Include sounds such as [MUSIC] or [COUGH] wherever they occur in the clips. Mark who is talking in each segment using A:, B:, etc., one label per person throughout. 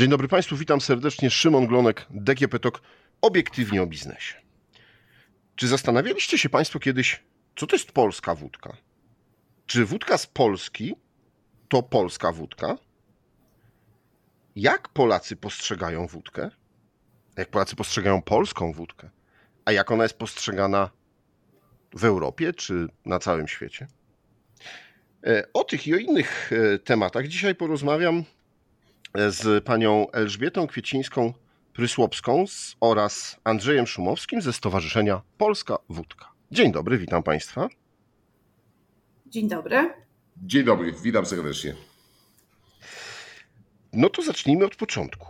A: Dzień dobry Państwu, witam serdecznie. Szymon Glonek, DGP Talk, obiektywnie o biznesie. Czy zastanawialiście się Państwo kiedyś, co to jest polska wódka? Czy wódka z Polski to polska wódka? Jak Polacy postrzegają wódkę? Jak Polacy postrzegają polską wódkę? A jak ona jest postrzegana w Europie czy na całym świecie? E, o tych i o innych e, tematach dzisiaj porozmawiam z panią Elżbietą Kwiecińską-Prysłopską oraz Andrzejem Szumowskim ze Stowarzyszenia Polska Wódka. Dzień dobry, witam państwa.
B: Dzień dobry.
C: Dzień dobry, witam serdecznie.
A: No to zacznijmy od początku.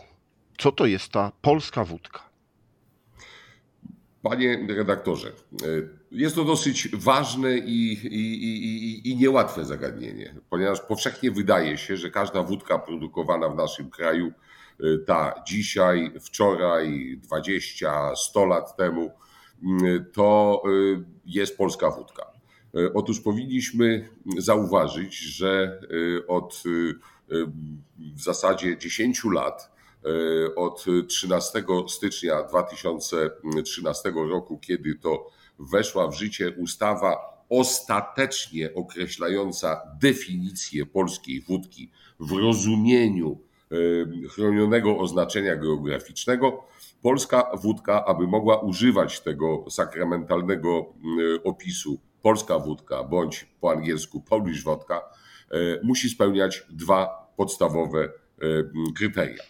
A: Co to jest ta polska wódka?
C: Panie redaktorze, e, jest to dosyć ważne i, i, i, i, niełatwe zagadnienie, ponieważ powszechnie wydaje się, że każda wódka produkowana w naszym kraju, e, ta dzisiaj, wczoraj, 20, 100 lat temu, to e, jest polska wódka. Otóż powinniśmy zauważyć, że od w zasadzie 10 lat od 13 stycznia 2013 roku, kiedy to weszła w życie ustawa ostatecznie określająca definicję polskiej wódki w rozumieniu e, chronionego oznaczenia geograficznego, polska wódka, aby mogła używać tego sakramentalnego e, opisu polska wódka bądź po angielsku Polish wodka, musi spełniać dwa podstawowe kryteria.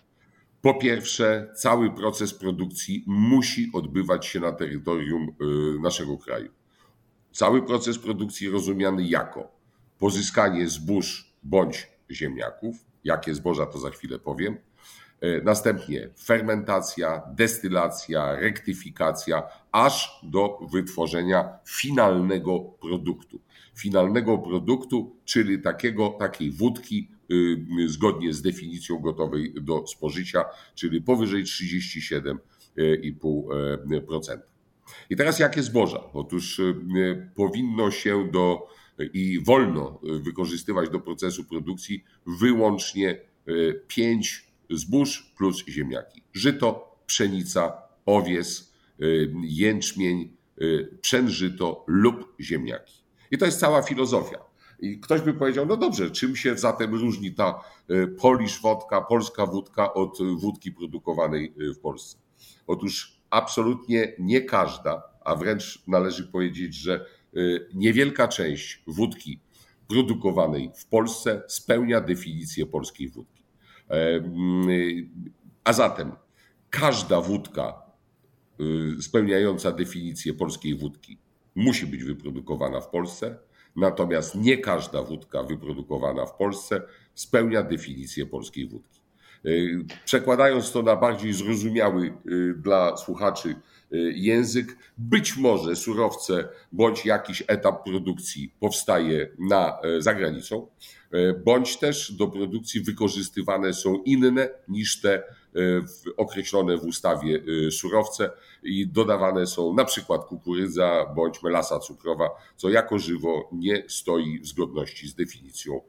C: Po pierwsze, cały proces produkcji musi odbywać się na terytorium y, naszego kraju. Cały proces produkcji rozumiany jako pozyskanie zbóż bądź ziemniaków. Jakie zboża to za chwilę powiem. Y, następnie fermentacja, destylacja, rektyfikacja, aż do wytworzenia finalnego produktu. Finalnego produktu, czyli takiego, takiej wódki, zgodnie z definicją gotowej do spożycia, czyli powyżej 37,5%. I teraz jakie zboża? Otóż y, powinno się do i wolno wykorzystywać do procesu produkcji wyłącznie y, pięć zbóż plus ziemniaki. Żyto, pszenica, owies, jęczmień, pszenżyto lub ziemniaki. I to jest cała filozofia. I ktoś by powiedział, no dobrze, czym się zatem różni ta e, Polish wódka, polska wódka od wódki produkowanej e, w Polsce? Otóż absolutnie nie każda, a wręcz należy powiedzieć, że e, niewielka część wódki produkowanej w Polsce spełnia definicję polskiej wódki. A zatem każda wódka spełniająca definicję polskiej wódki musi być wyprodukowana w Polsce Natomiast nie każda wódka wyprodukowana w Polsce spełnia definicję polskiej wódki. Y, przekładając to na bardziej zrozumiały y, dla słuchaczy y, język, być może surowce bądź jakiś etap produkcji powstaje na, za granicą, bądź też do produkcji wykorzystywane są inne niż te określone w ustawie surowce i dodawane są na przykład kukurydza bądź melasa cukrowa, co jako żywo nie stoi w zgodności z definicją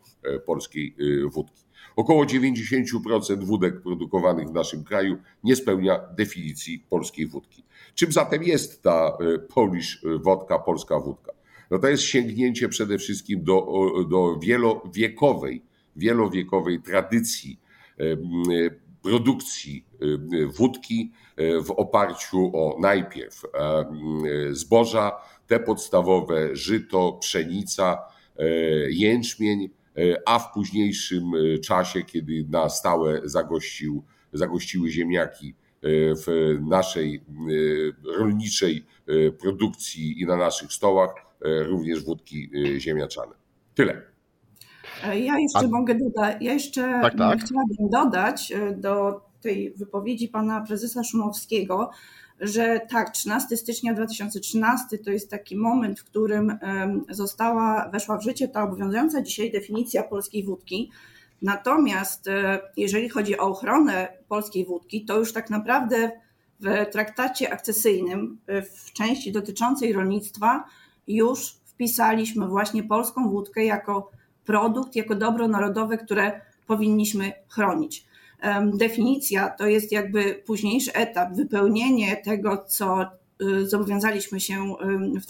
C: polskiej wódki. Około 90% wódek produkowanych w naszym kraju nie spełnia definicji polskiej wódki. Czym zatem jest ta e, Polish wodka, polska wódka? No to jest sięgnięcie przede wszystkim do, do wielowiekowej, wielowiekowej tradycji e, produkcji e, wódki w oparciu o najpierw zboża, te podstawowe żyto, pszenica, jęczmień, E, a w późniejszym e, czasie, kiedy na stałe zagościł, zagościły ziemniaki e, w naszej rolniczej produkcji i na naszych stołach, również wódki ziemniaczane. Tyle.
B: Ja jeszcze a... mogę dodać, ja jeszcze tak, tak. chciałabym dodać do tej wypowiedzi pana prezesa Szumowskiego, że tak, 13 stycznia 2013 to jest taki moment, w którym została, weszła w życie ta obowiązująca dzisiaj definicja polskiej wódki. Natomiast e, jeżeli chodzi o ochronę polskiej wódki, to już tak naprawdę w traktacie akcesyjnym, e, w części dotyczącej rolnictwa, już wpisaliśmy właśnie polską wódkę jako produkt, jako dobro narodowe, które powinniśmy chronić. Definicja to jest jakby późniejszy etap, wypełnienie tego, co y, zobowiązaliśmy się w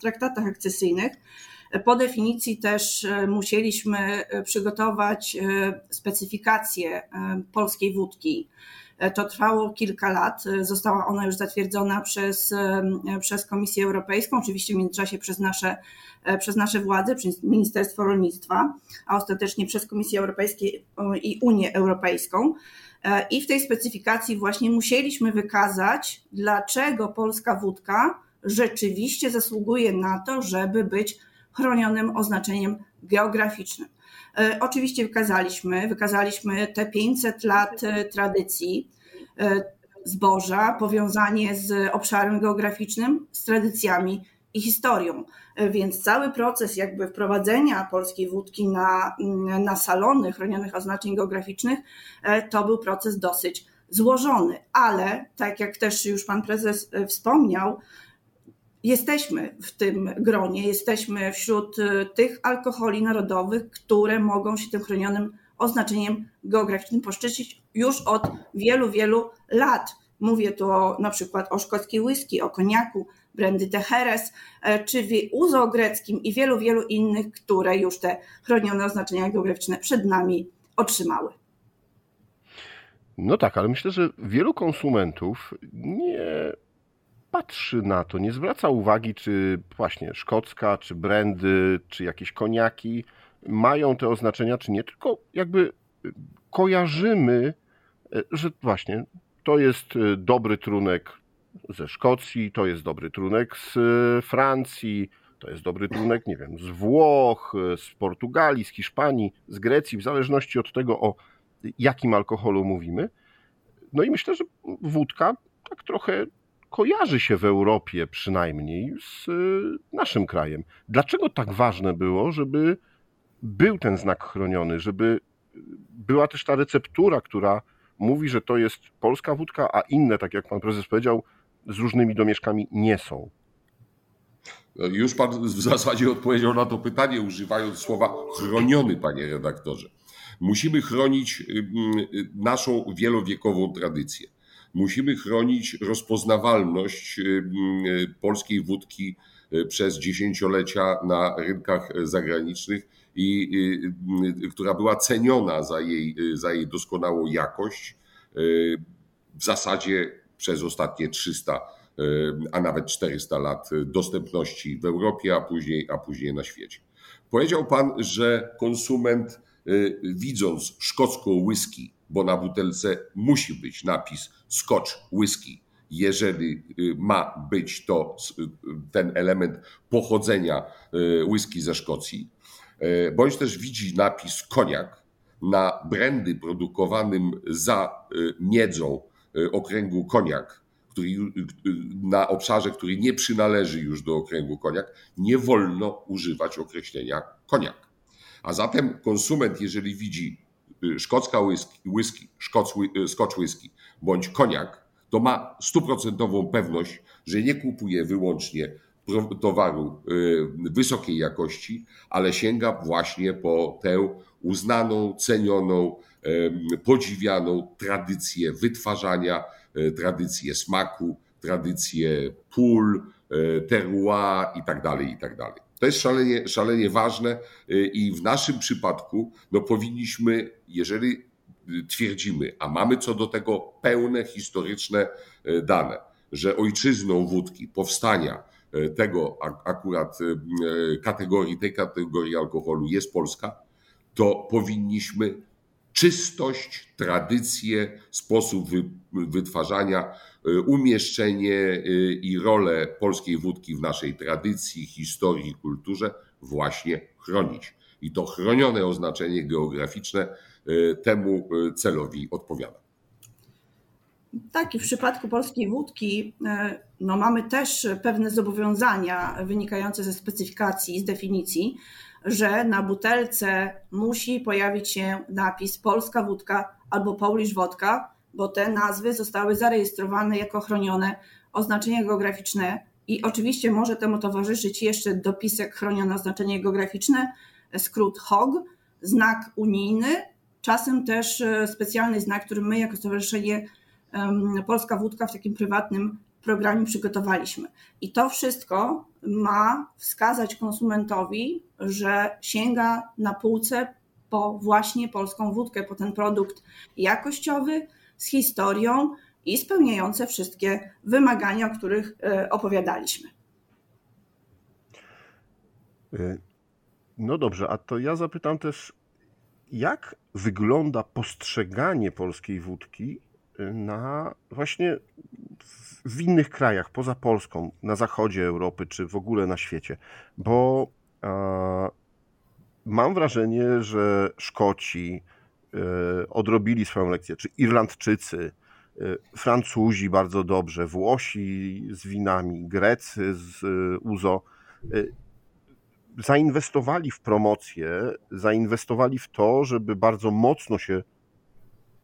B: traktatach akcesyjnych. Po definicji też e, musieliśmy e, przygotować e, specyfikację polskiej wódki. To trwało kilka lat. Została ona już zatwierdzona przez, przez Komisję Europejską, oczywiście w międzyczasie przez nasze, przez nasze władze, przez Ministerstwo Rolnictwa, a ostatecznie przez Komisję Europejską i Unię Europejską. I w tej specyfikacji właśnie musieliśmy wykazać, dlaczego polska wódka rzeczywiście zasługuje na to, żeby być chronionym oznaczeniem geograficznym. E, oczywiście wykazaliśmy, wykazaliśmy te 500 lat e, tradycji e, zboża, powiązanie z obszarem geograficznym, z tradycjami i historią. Więc cały proces jakby wprowadzenia polskiej wódki na, na salony chronionych oznaczeń geograficznych to był proces dosyć złożony, ale tak jak też już pan prezes wspomniał, jesteśmy w tym gronie, jesteśmy wśród y, tych alkoholi narodowych, które mogą się tym chronionym oznaczeniem geograficznym poszczycić już od wielu, wielu lat. Mówię tu o, na przykład o szkockiej whisky, o koniaku, brandy Teheres, e, czy uzo greckim i wielu, wielu innych, które już te chronione oznaczenia geograficzne przed nami otrzymały.
A: No tak, ale myślę, że wielu konsumentów nie patrzy na to, nie zwraca uwagi, czy właśnie szkocka, czy brandy, czy jakieś koniaki mają te oznaczenia, czy nie, tylko jakby kojarzymy, e, że właśnie to jest e, dobry trunek ze Szkocji, to jest dobry trunek z e, Francji, to jest dobry trunek, nie wiem, z Włoch, z Portugalii, z Hiszpanii, z Grecji, w zależności od tego, o jakim alkoholu mówimy. No i myślę, że wódka tak trochę kojarzy się w Europie przynajmniej z y, naszym krajem. Dlaczego tak ważne było, żeby był ten znak chroniony, żeby była też ta receptura, która mówi, że to jest polska wódka, a inne, tak jak pan prezes powiedział, z różnymi domieszkami nie są?
C: Już pan w zasadzie odpowiedział na to pytanie, używając słowa chroniony, panie redaktorze. Musimy chronić y, y, naszą wielowiekową tradycję. Musimy chronić rozpoznawalność y, y, polskiej wódki y, przez dziesięciolecia na rynkach zagranicznych i która była ceniona za jej, za jej doskonałą jakość. W zasadzie przez ostatnie 300, a nawet 400 lat dostępności w Europie, a później, a później na świecie. Powiedział Pan, że konsument widząc szkocką whisky bo na butelce musi być napis Scotch Whisky, jeżeli y, ma być to y, ten element pochodzenia y, whisky ze Szkocji, bądź też widzi napis koniak na brandy produkowanym za miedzą okręgu koniak, który, na obszarze, który nie przynależy już do okręgu koniak, nie wolno używać określenia koniak. A zatem konsument, jeżeli widzi szkocka whisky, whisky y, scotch whisky bądź koniak, to ma stuprocentową pewność, że nie kupuje wyłącznie towaru y, wysokiej jakości, ale sięga właśnie po tę uznaną, cenioną, podziwianą tradycję wytwarzania, tradycję smaku, tradycję pól, terroir itd., tak itd. To jest szalenie, szalenie ważne y, i w naszym przypadku no powinniśmy, jeżeli y, twierdzimy, a mamy co do tego pełne historyczne y, dane, że ojczyzną wódki, powstania tego akurat kategorii, tej kategorii alkoholu jest Polska, to powinniśmy czystość, tradycję, sposób wytwarzania, umieszczenie y, i rolę polskiej wódki w naszej tradycji, historii, kulturze właśnie chronić. I to chronione oznaczenie geograficzne y, temu celowi odpowiada.
B: Tak, i w przypadku polskiej wódki no, mamy też pewne zobowiązania wynikające ze specyfikacji, z definicji że na butelce musi pojawić się napis polska wódka albo Polish wodka, bo te nazwy zostały zarejestrowane jako chronione oznaczenia geograficzne i oczywiście może temu towarzyszyć jeszcze dopisek chronione oznaczenie geograficzne, skrót HOG, znak unijny, czasem też specjalny znak, który my jako Stowarzyszenie Polska Wódka w takim prywatnym programie przygotowaliśmy. I to wszystko ma wskazać konsumentowi, że sięga na półce po właśnie polską wódkę, po ten produkt jakościowy, z historią i spełniające wszystkie wymagania, o których e, opowiadaliśmy.
A: E, no dobrze, a to ja zapytam też, jak wygląda postrzeganie polskiej wódki na właśnie w innych krajach poza Polską, na zachodzie Europy czy w ogóle na świecie, bo e, mam wrażenie, że Szkoci e, odrobili swoją lekcję, czy Irlandczycy, e, Francuzi bardzo dobrze, Włosi z winami, Grecy z e, Uzo zainwestowali w promocję, zainwestowali w to, żeby bardzo mocno się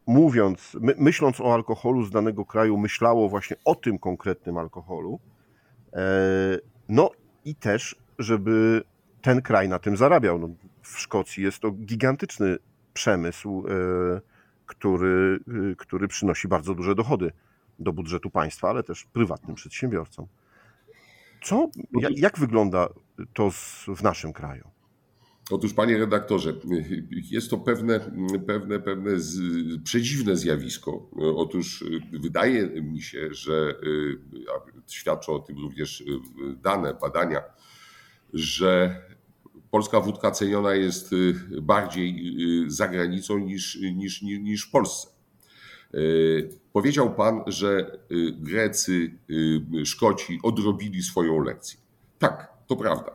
A: mówiąc, my, myśląc o alkoholu z danego kraju, myślało właśnie o tym konkretnym alkoholu. No i też, żeby ten kraj na tym zarabiał. No, w Szkocji jest to gigantyczny przemysł, e, który, e, który przynosi bardzo duże dochody do budżetu państwa, ale też prywatnym przedsiębiorcom. Co, jak, jak wygląda to w naszym kraju?
C: Otóż, panie redaktorze, jest to pewne, pewne, pewne z, przedziwne zjawisko. Otóż wydaje mi się, że świadczą o tym również dane, badania, że polska wódka ceniona jest y, bardziej y, za granicą niż, niż, niż w Polsce. Y, powiedział pan, że Grecy, Szkoci odrobili swoją lekcję. Tak, to prawda.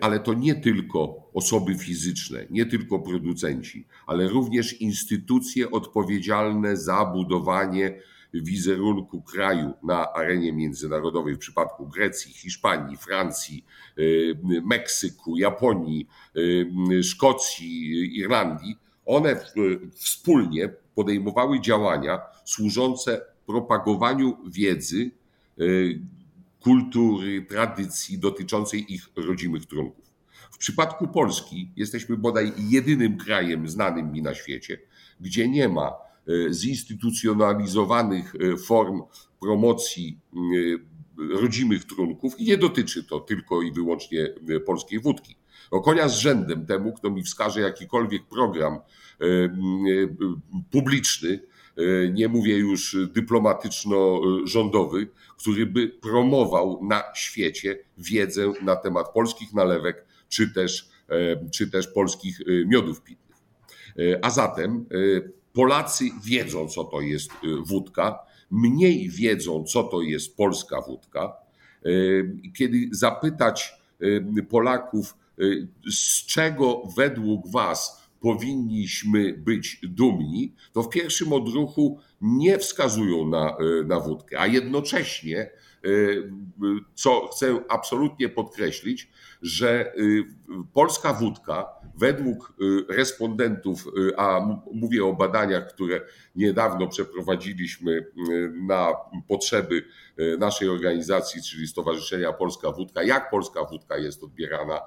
C: Ale to nie tylko osoby fizyczne, nie tylko producenci, ale również instytucje odpowiedzialne za budowanie wizerunku kraju na arenie międzynarodowej w przypadku Grecji, Hiszpanii, Francji, y, Meksyku, Japonii, y, Szkocji, Irlandii, one wspólnie podejmowały działania służące propagowaniu wiedzy, y, kultury, tradycji dotyczącej ich rodzimych trunków. W przypadku Polski jesteśmy bodaj jedynym krajem znanym mi na świecie, gdzie nie ma zinstytucjonalizowanych e, form promocji e, rodzimych trunków i nie dotyczy to tylko i wyłącznie polskiej wódki. O konia z rzędem temu, kto mi wskaże jakikolwiek program publiczny, nie mówię już dyplomatyczno-rządowy, który by promował na świecie wiedzę na temat polskich nalewek czy też, czy też polskich miodów pitnych. A zatem Polacy wiedzą, co to jest y, wódka, mniej wiedzą, co to jest polska wódka. Y, kiedy zapytać y, Polaków, z czego według Was powinniśmy być dumni, to w pierwszym odruchu nie wskazują na, na wódkę, a jednocześnie, co chcę absolutnie podkreślić, że polska wódka Według y, respondentów, y, a mówię o badaniach, które niedawno przeprowadziliśmy y, na potrzeby naszej organizacji, czyli Stowarzyszenia Polska Wódka, jak polska wódka jest odbierana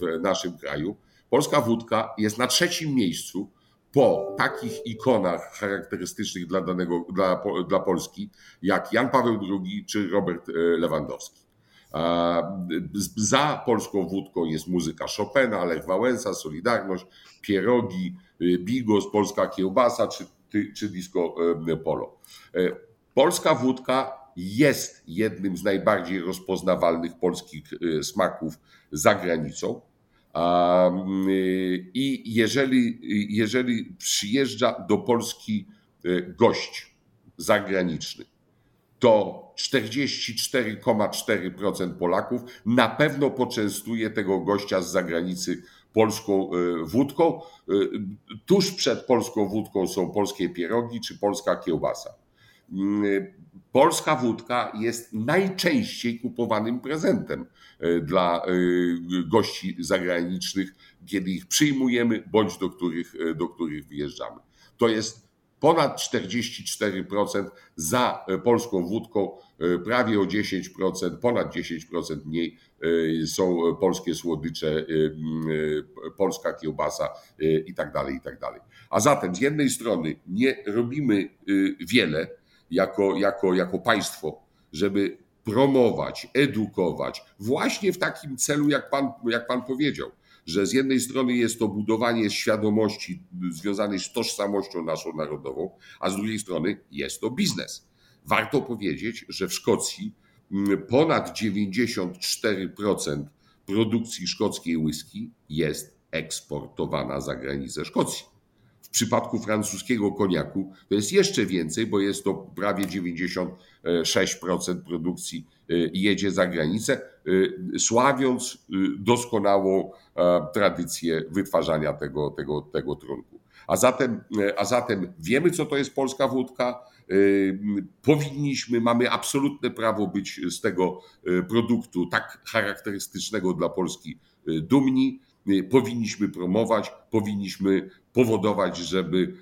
C: w naszym kraju. Polska wódka jest na trzecim miejscu po takich ikonach charakterystycznych dla, danego, dla, dla Polski, jak Jan Paweł II czy Robert Lewandowski. Za polską wódką jest muzyka Chopina, Lech Wałęsa, Solidarność, Pierogi, y, Bigos, polska kiełbasa czy, czy disco y, polo. E, polska wódka jest jednym z najbardziej rozpoznawalnych polskich smaków za granicą. I jeżeli, jeżeli przyjeżdża do Polski gość zagraniczny, to 44,4% Polaków na pewno poczęstuje tego gościa z zagranicy polską e, wódką. Tuż przed polską wódką są polskie pierogi czy polska kiełbasa. Mm, polska wódka jest najczęściej kupowanym prezentem e, dla gości zagranicznych, kiedy ich przyjmujemy bądź do których, do których wyjeżdżamy. To jest ponad 44% za polską wódką, prawie o 10%, ponad 10% mniej są polskie słodycze, polska kiełbasa i tak dalej, i tak dalej. A zatem z jednej strony nie robimy wiele jako, jako, jako państwo, żeby promować, edukować, właśnie w takim celu, jak pan, jak pan powiedział, że z jednej strony jest to budowanie świadomości związanej z tożsamością naszą narodową, a z drugiej strony jest to biznes. Warto powiedzieć, że w Szkocji mm, ponad 94% produkcji szkockiej whisky jest eksportowana za granicę Szkocji. W przypadku francuskiego koniaku to jest jeszcze więcej, bo jest to prawie 96% produkcji y, jedzie za granicę, y, sławiąc y, doskonałą tradycję wytwarzania tego, tego, tego trunku. A zatem, a zatem wiemy, co to jest polska wódka. Powinniśmy, mamy absolutne prawo być z tego produktu tak charakterystycznego dla Polski dumni. Powinniśmy promować, powinniśmy powodować, żeby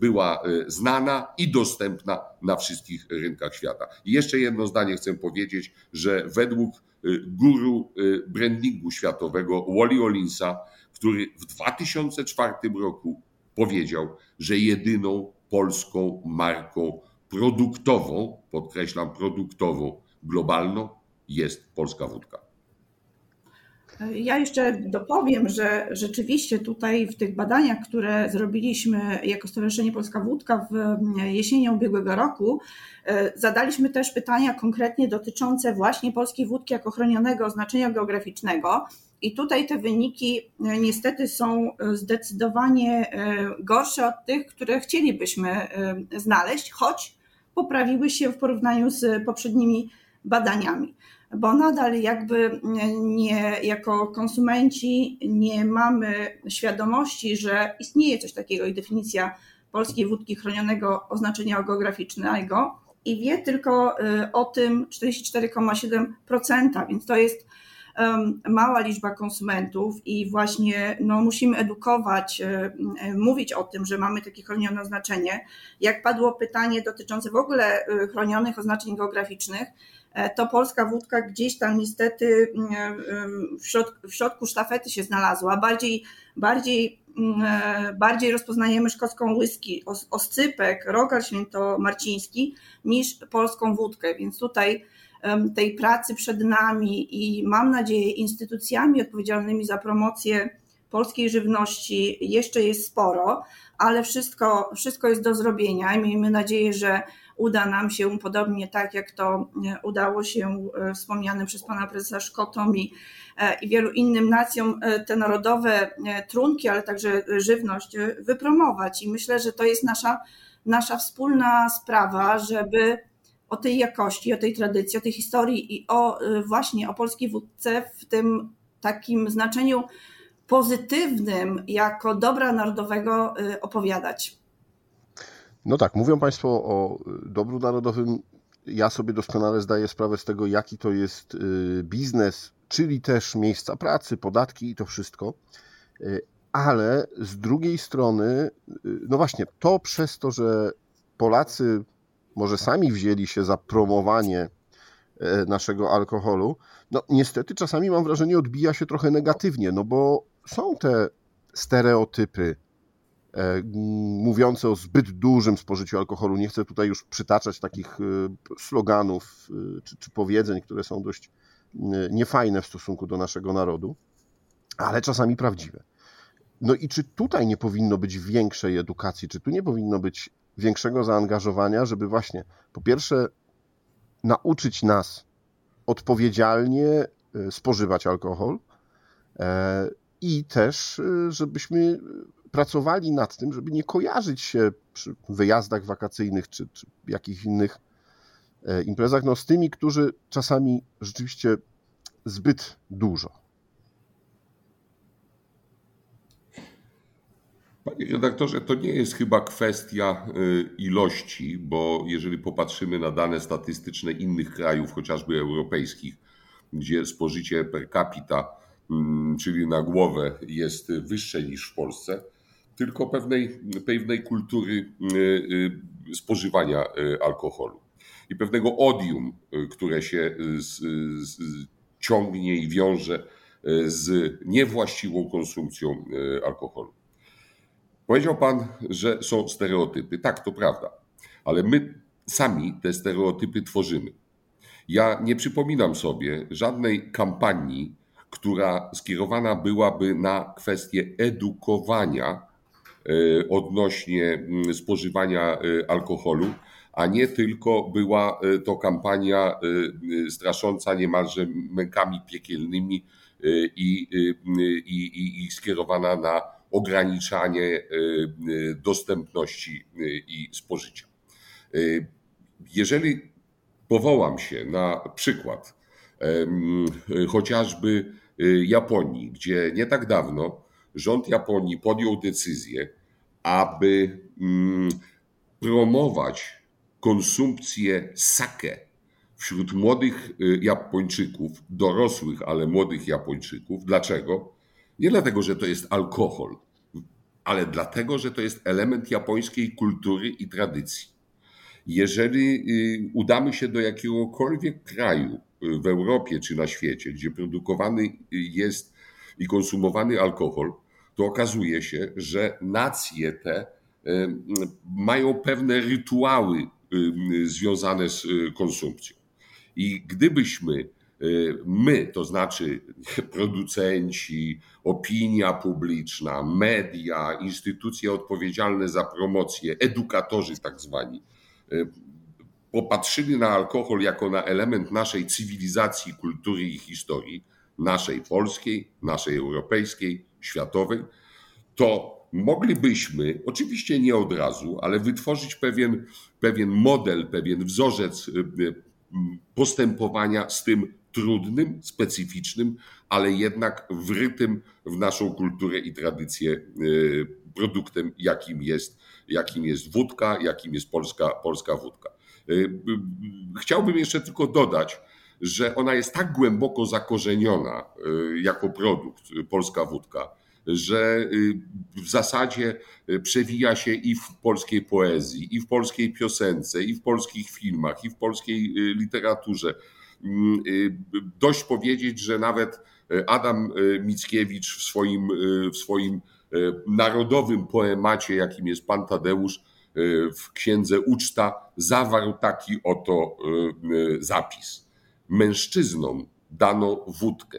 C: była e, znana i dostępna na wszystkich rynkach świata. I jeszcze jedno zdanie chcę powiedzieć, że według guru brandingu światowego Wally Olinsa, który w 2004 roku powiedział, że jedyną polską marką produktową, podkreślam produktową, globalną jest polska wódka.
B: Ja jeszcze dopowiem, że rzeczywiście tutaj w tych badaniach, które zrobiliśmy jako Stowarzyszenie Polska Wódka w jesienią ubiegłego roku, e, zadaliśmy też pytania konkretnie dotyczące właśnie polskiej wódki jako chronionego oznaczenia geograficznego. I tutaj te wyniki e, niestety są e, zdecydowanie gorsze od tych, które chcielibyśmy znaleźć, choć poprawiły się w porównaniu z poprzednimi badaniami bo nadal jakby nie, jako konsumenci nie mamy świadomości, że istnieje coś takiego i definicja polskiej wódki chronionego oznaczenia geograficznego i wie tylko y, o tym 44,7%, więc to jest mała liczba konsumentów i właśnie no, musimy edukować, y, y, mówić o tym, że mamy takie chronione oznaczenie. Jak padło pytanie dotyczące w ogóle chronionych oznaczeń geograficznych, to polska wódka gdzieś tam niestety mm, e, w środku, w środku sztafety się znalazła. Bardziej, bardziej, mm, e, bardziej rozpoznajemy szkocką whisky, oscypek, rogal świętomarciński niż polską wódkę, więc tutaj tej pracy przed nami i mam nadzieję instytucjami odpowiedzialnymi za promocję polskiej żywności jeszcze jest sporo, ale wszystko, wszystko jest do zrobienia i miejmy nadzieję, że uda nam się, podobnie tak jak to e, udało się e, wspomnianym przez pana prezesa Szkotom i, e, i wielu innym nacjom te narodowe trunki, ale także żywność wypromować. I myślę, że to jest nasza, nasza wspólna sprawa, żeby o tej jakości, o tej tradycji, o tej historii i o właśnie o polskiej wódce w tym takim znaczeniu pozytywnym jako dobra narodowego opowiadać.
A: No tak, mówią Państwo o dobru narodowym. Ja sobie doskonale zdaję sprawę z tego, jaki to jest y, biznes, czyli też miejsca pracy, podatki i to wszystko. Y, ale z drugiej strony, y, no właśnie, to przez to, że Polacy może sami wzięli się za promowanie naszego alkoholu, no niestety czasami mam wrażenie odbija się trochę negatywnie, no bo są te stereotypy, E, mówiące o zbyt dużym spożyciu alkoholu. Nie chcę tutaj już przytaczać takich e, sloganów e, czy, czy powiedzeń, które są dość niefajne w stosunku do naszego narodu, ale czasami prawdziwe. No i czy tutaj nie powinno być większej edukacji, czy tu nie powinno być większego zaangażowania, żeby właśnie po pierwsze nauczyć nas odpowiedzialnie spożywać alkohol i też żebyśmy pracowali nad tym, żeby nie kojarzyć się przy wyjazdach wakacyjnych czy, czy jakichś innych e, imprezach no, z tymi, którzy czasami rzeczywiście zbyt dużo.
C: Panie redaktorze, to nie jest chyba kwestia e, ilości, bo jeżeli popatrzymy na dane statystyczne innych krajów, chociażby europejskich, gdzie spożycie per capita, mm, czyli na głowę, jest wyższe niż w Polsce, tylko pewnej, pewnej kultury spożywania alkoholu i pewnego odium, które się z, z, ciągnie i wiąże z niewłaściwą konsumpcją alkoholu. Powiedział Pan, że są stereotypy. Tak, to prawda, ale my sami te stereotypy tworzymy. Ja nie przypominam sobie żadnej kampanii, która skierowana byłaby na kwestię edukowania e, odnośnie mm, spożywania e, alkoholu, a nie tylko była e, to kampania strasząca niemalże mękami piekielnymi i, i, i skierowana na ograniczanie dostępności i spożycia. Jeżeli powołam się na przykład chociażby Japonii, gdzie nie tak dawno rząd Japonii podjął decyzję, aby mm, promować konsumpcję sake wśród młodych y, Japończyków, dorosłych, ale młodych Japończyków. Dlaczego? Nie dlatego, że to jest alkohol, ale dlatego, że to jest element japońskiej kultury i tradycji. Jeżeli y, udamy się do jakiegokolwiek kraju y, w Europie czy na świecie, gdzie produkowany jest i konsumowany alkohol, to okazuje się, że nacje te y, mają pewne rytuały związane z konsumpcją. I gdybyśmy my, to znaczy [LAUGHS] producenci, opinia publiczna, media, instytucje odpowiedzialne za promocję, edukatorzy tak zwani, Y, popatrzyli na alkohol jako na element naszej cywilizacji, kultury i historii, naszej polskiej, naszej europejskiej, światowej, to moglibyśmy, oczywiście nie od razu, ale wytworzyć pewien, pewien model, pewien wzorzec y, y, postępowania z tym trudnym, specyficznym, ale jednak wrytym w naszą kulturę i tradycję produktem, jakim jest jakim jest wódka, jakim jest polska, polska wódka. Y, y, chciałbym jeszcze tylko dodać, że ona jest tak głęboko zakorzeniona y, jako produkt, polska wódka, że w zasadzie przewija się i w polskiej poezji, i w polskiej piosence, i w polskich filmach, i w polskiej literaturze. Mm, dość powiedzieć, że nawet Adam Mickiewicz w swoim, w swoim narodowym poemacie, jakim jest Pan Tadeusz w księdze Uczta, zawarł taki oto zapis. Mężczyznom dano wódkę.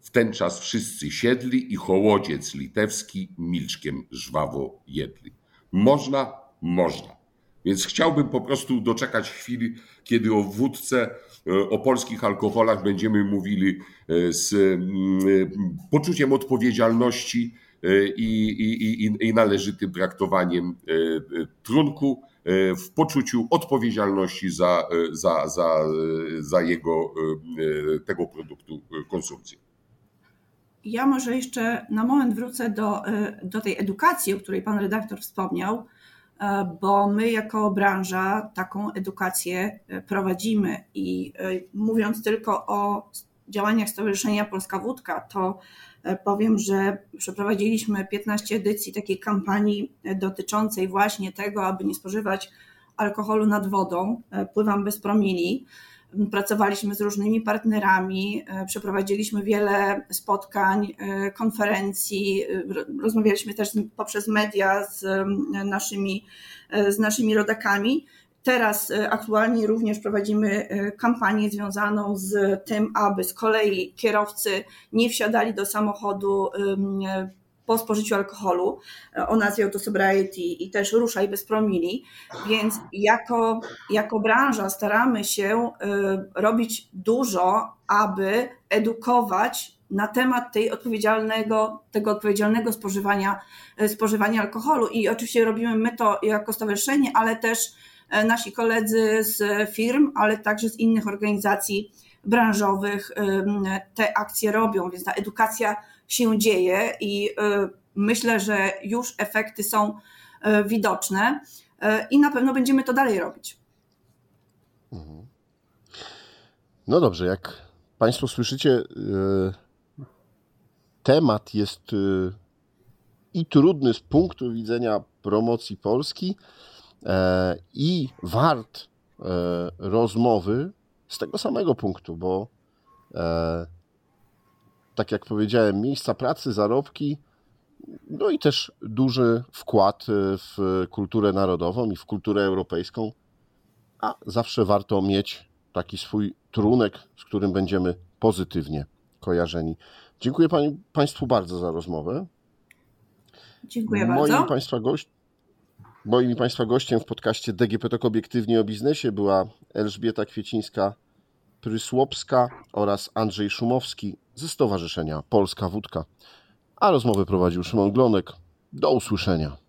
C: W ten czas wszyscy siedli i hołodziec litewski milczkiem żwawo jedli. Można? Można. Więc chciałbym po prostu doczekać chwili, kiedy o wódce, o polskich alkoholach będziemy mówili z mm, poczuciem odpowiedzialności i, i, i, i należytym traktowaniem e, e, trunku e, w poczuciu odpowiedzialności za, za, za, za jego, tego produktu konsumpcję.
B: Ja może jeszcze na moment wrócę do, do tej edukacji, o której pan redaktor wspomniał, bo my jako branża taką edukację prowadzimy i mówiąc tylko o działaniach Stowarzyszenia Polska Wódka, to E, powiem, że przeprowadziliśmy 15 edycji takiej kampanii e, dotyczącej właśnie tego, aby nie spożywać alkoholu nad wodą. E, pływam bez promili. Pracowaliśmy z różnymi partnerami, przeprowadziliśmy wiele spotkań, konferencji, rozmawialiśmy też poprzez media z naszymi, z naszymi rodakami Teraz e, aktualnie również prowadzimy e, kampanię związaną z tym, aby z kolei kierowcy nie wsiadali do samochodu e, po spożyciu alkoholu. O nazwie Autosobriety i też ruszaj bez promili, więc jako, jako branża staramy się robić dużo, aby edukować na temat tej odpowiedzialnego, tego odpowiedzialnego spożywania, spożywania alkoholu. I oczywiście robimy my to jako stowarzyszenie, ale też nasi koledzy z firm, ale także z innych organizacji branżowych te akcje robią, więc ta edukacja się dzieje i e, myślę, że już efekty są e, widoczne i na pewno będziemy to dalej robić. Mhm.
A: No dobrze, jak Państwo słyszycie, temat jest i trudny z punktu widzenia promocji Polski e, i wart e, rozmowy z tego samego punktu, bo tak jak powiedziałem, miejsca pracy, zarobki, no i też duży wkład w kulturę narodową i w kulturę europejską, a zawsze warto mieć taki swój trunek, z którym będziemy pozytywnie kojarzeni. Dziękuję pani, Państwu bardzo za rozmowę.
B: Dziękuję Moim bardzo.
A: Państwa gość, moim i Państwa gościem w podcaście DGP Tok Obiektywnie o Biznesie była Elżbieta Kwiecińska-Prysłopska oraz Andrzej Szumowski ze Stowarzyszenia Polska Wódka. A rozmowę prowadził Szymon Glonek. Do usłyszenia.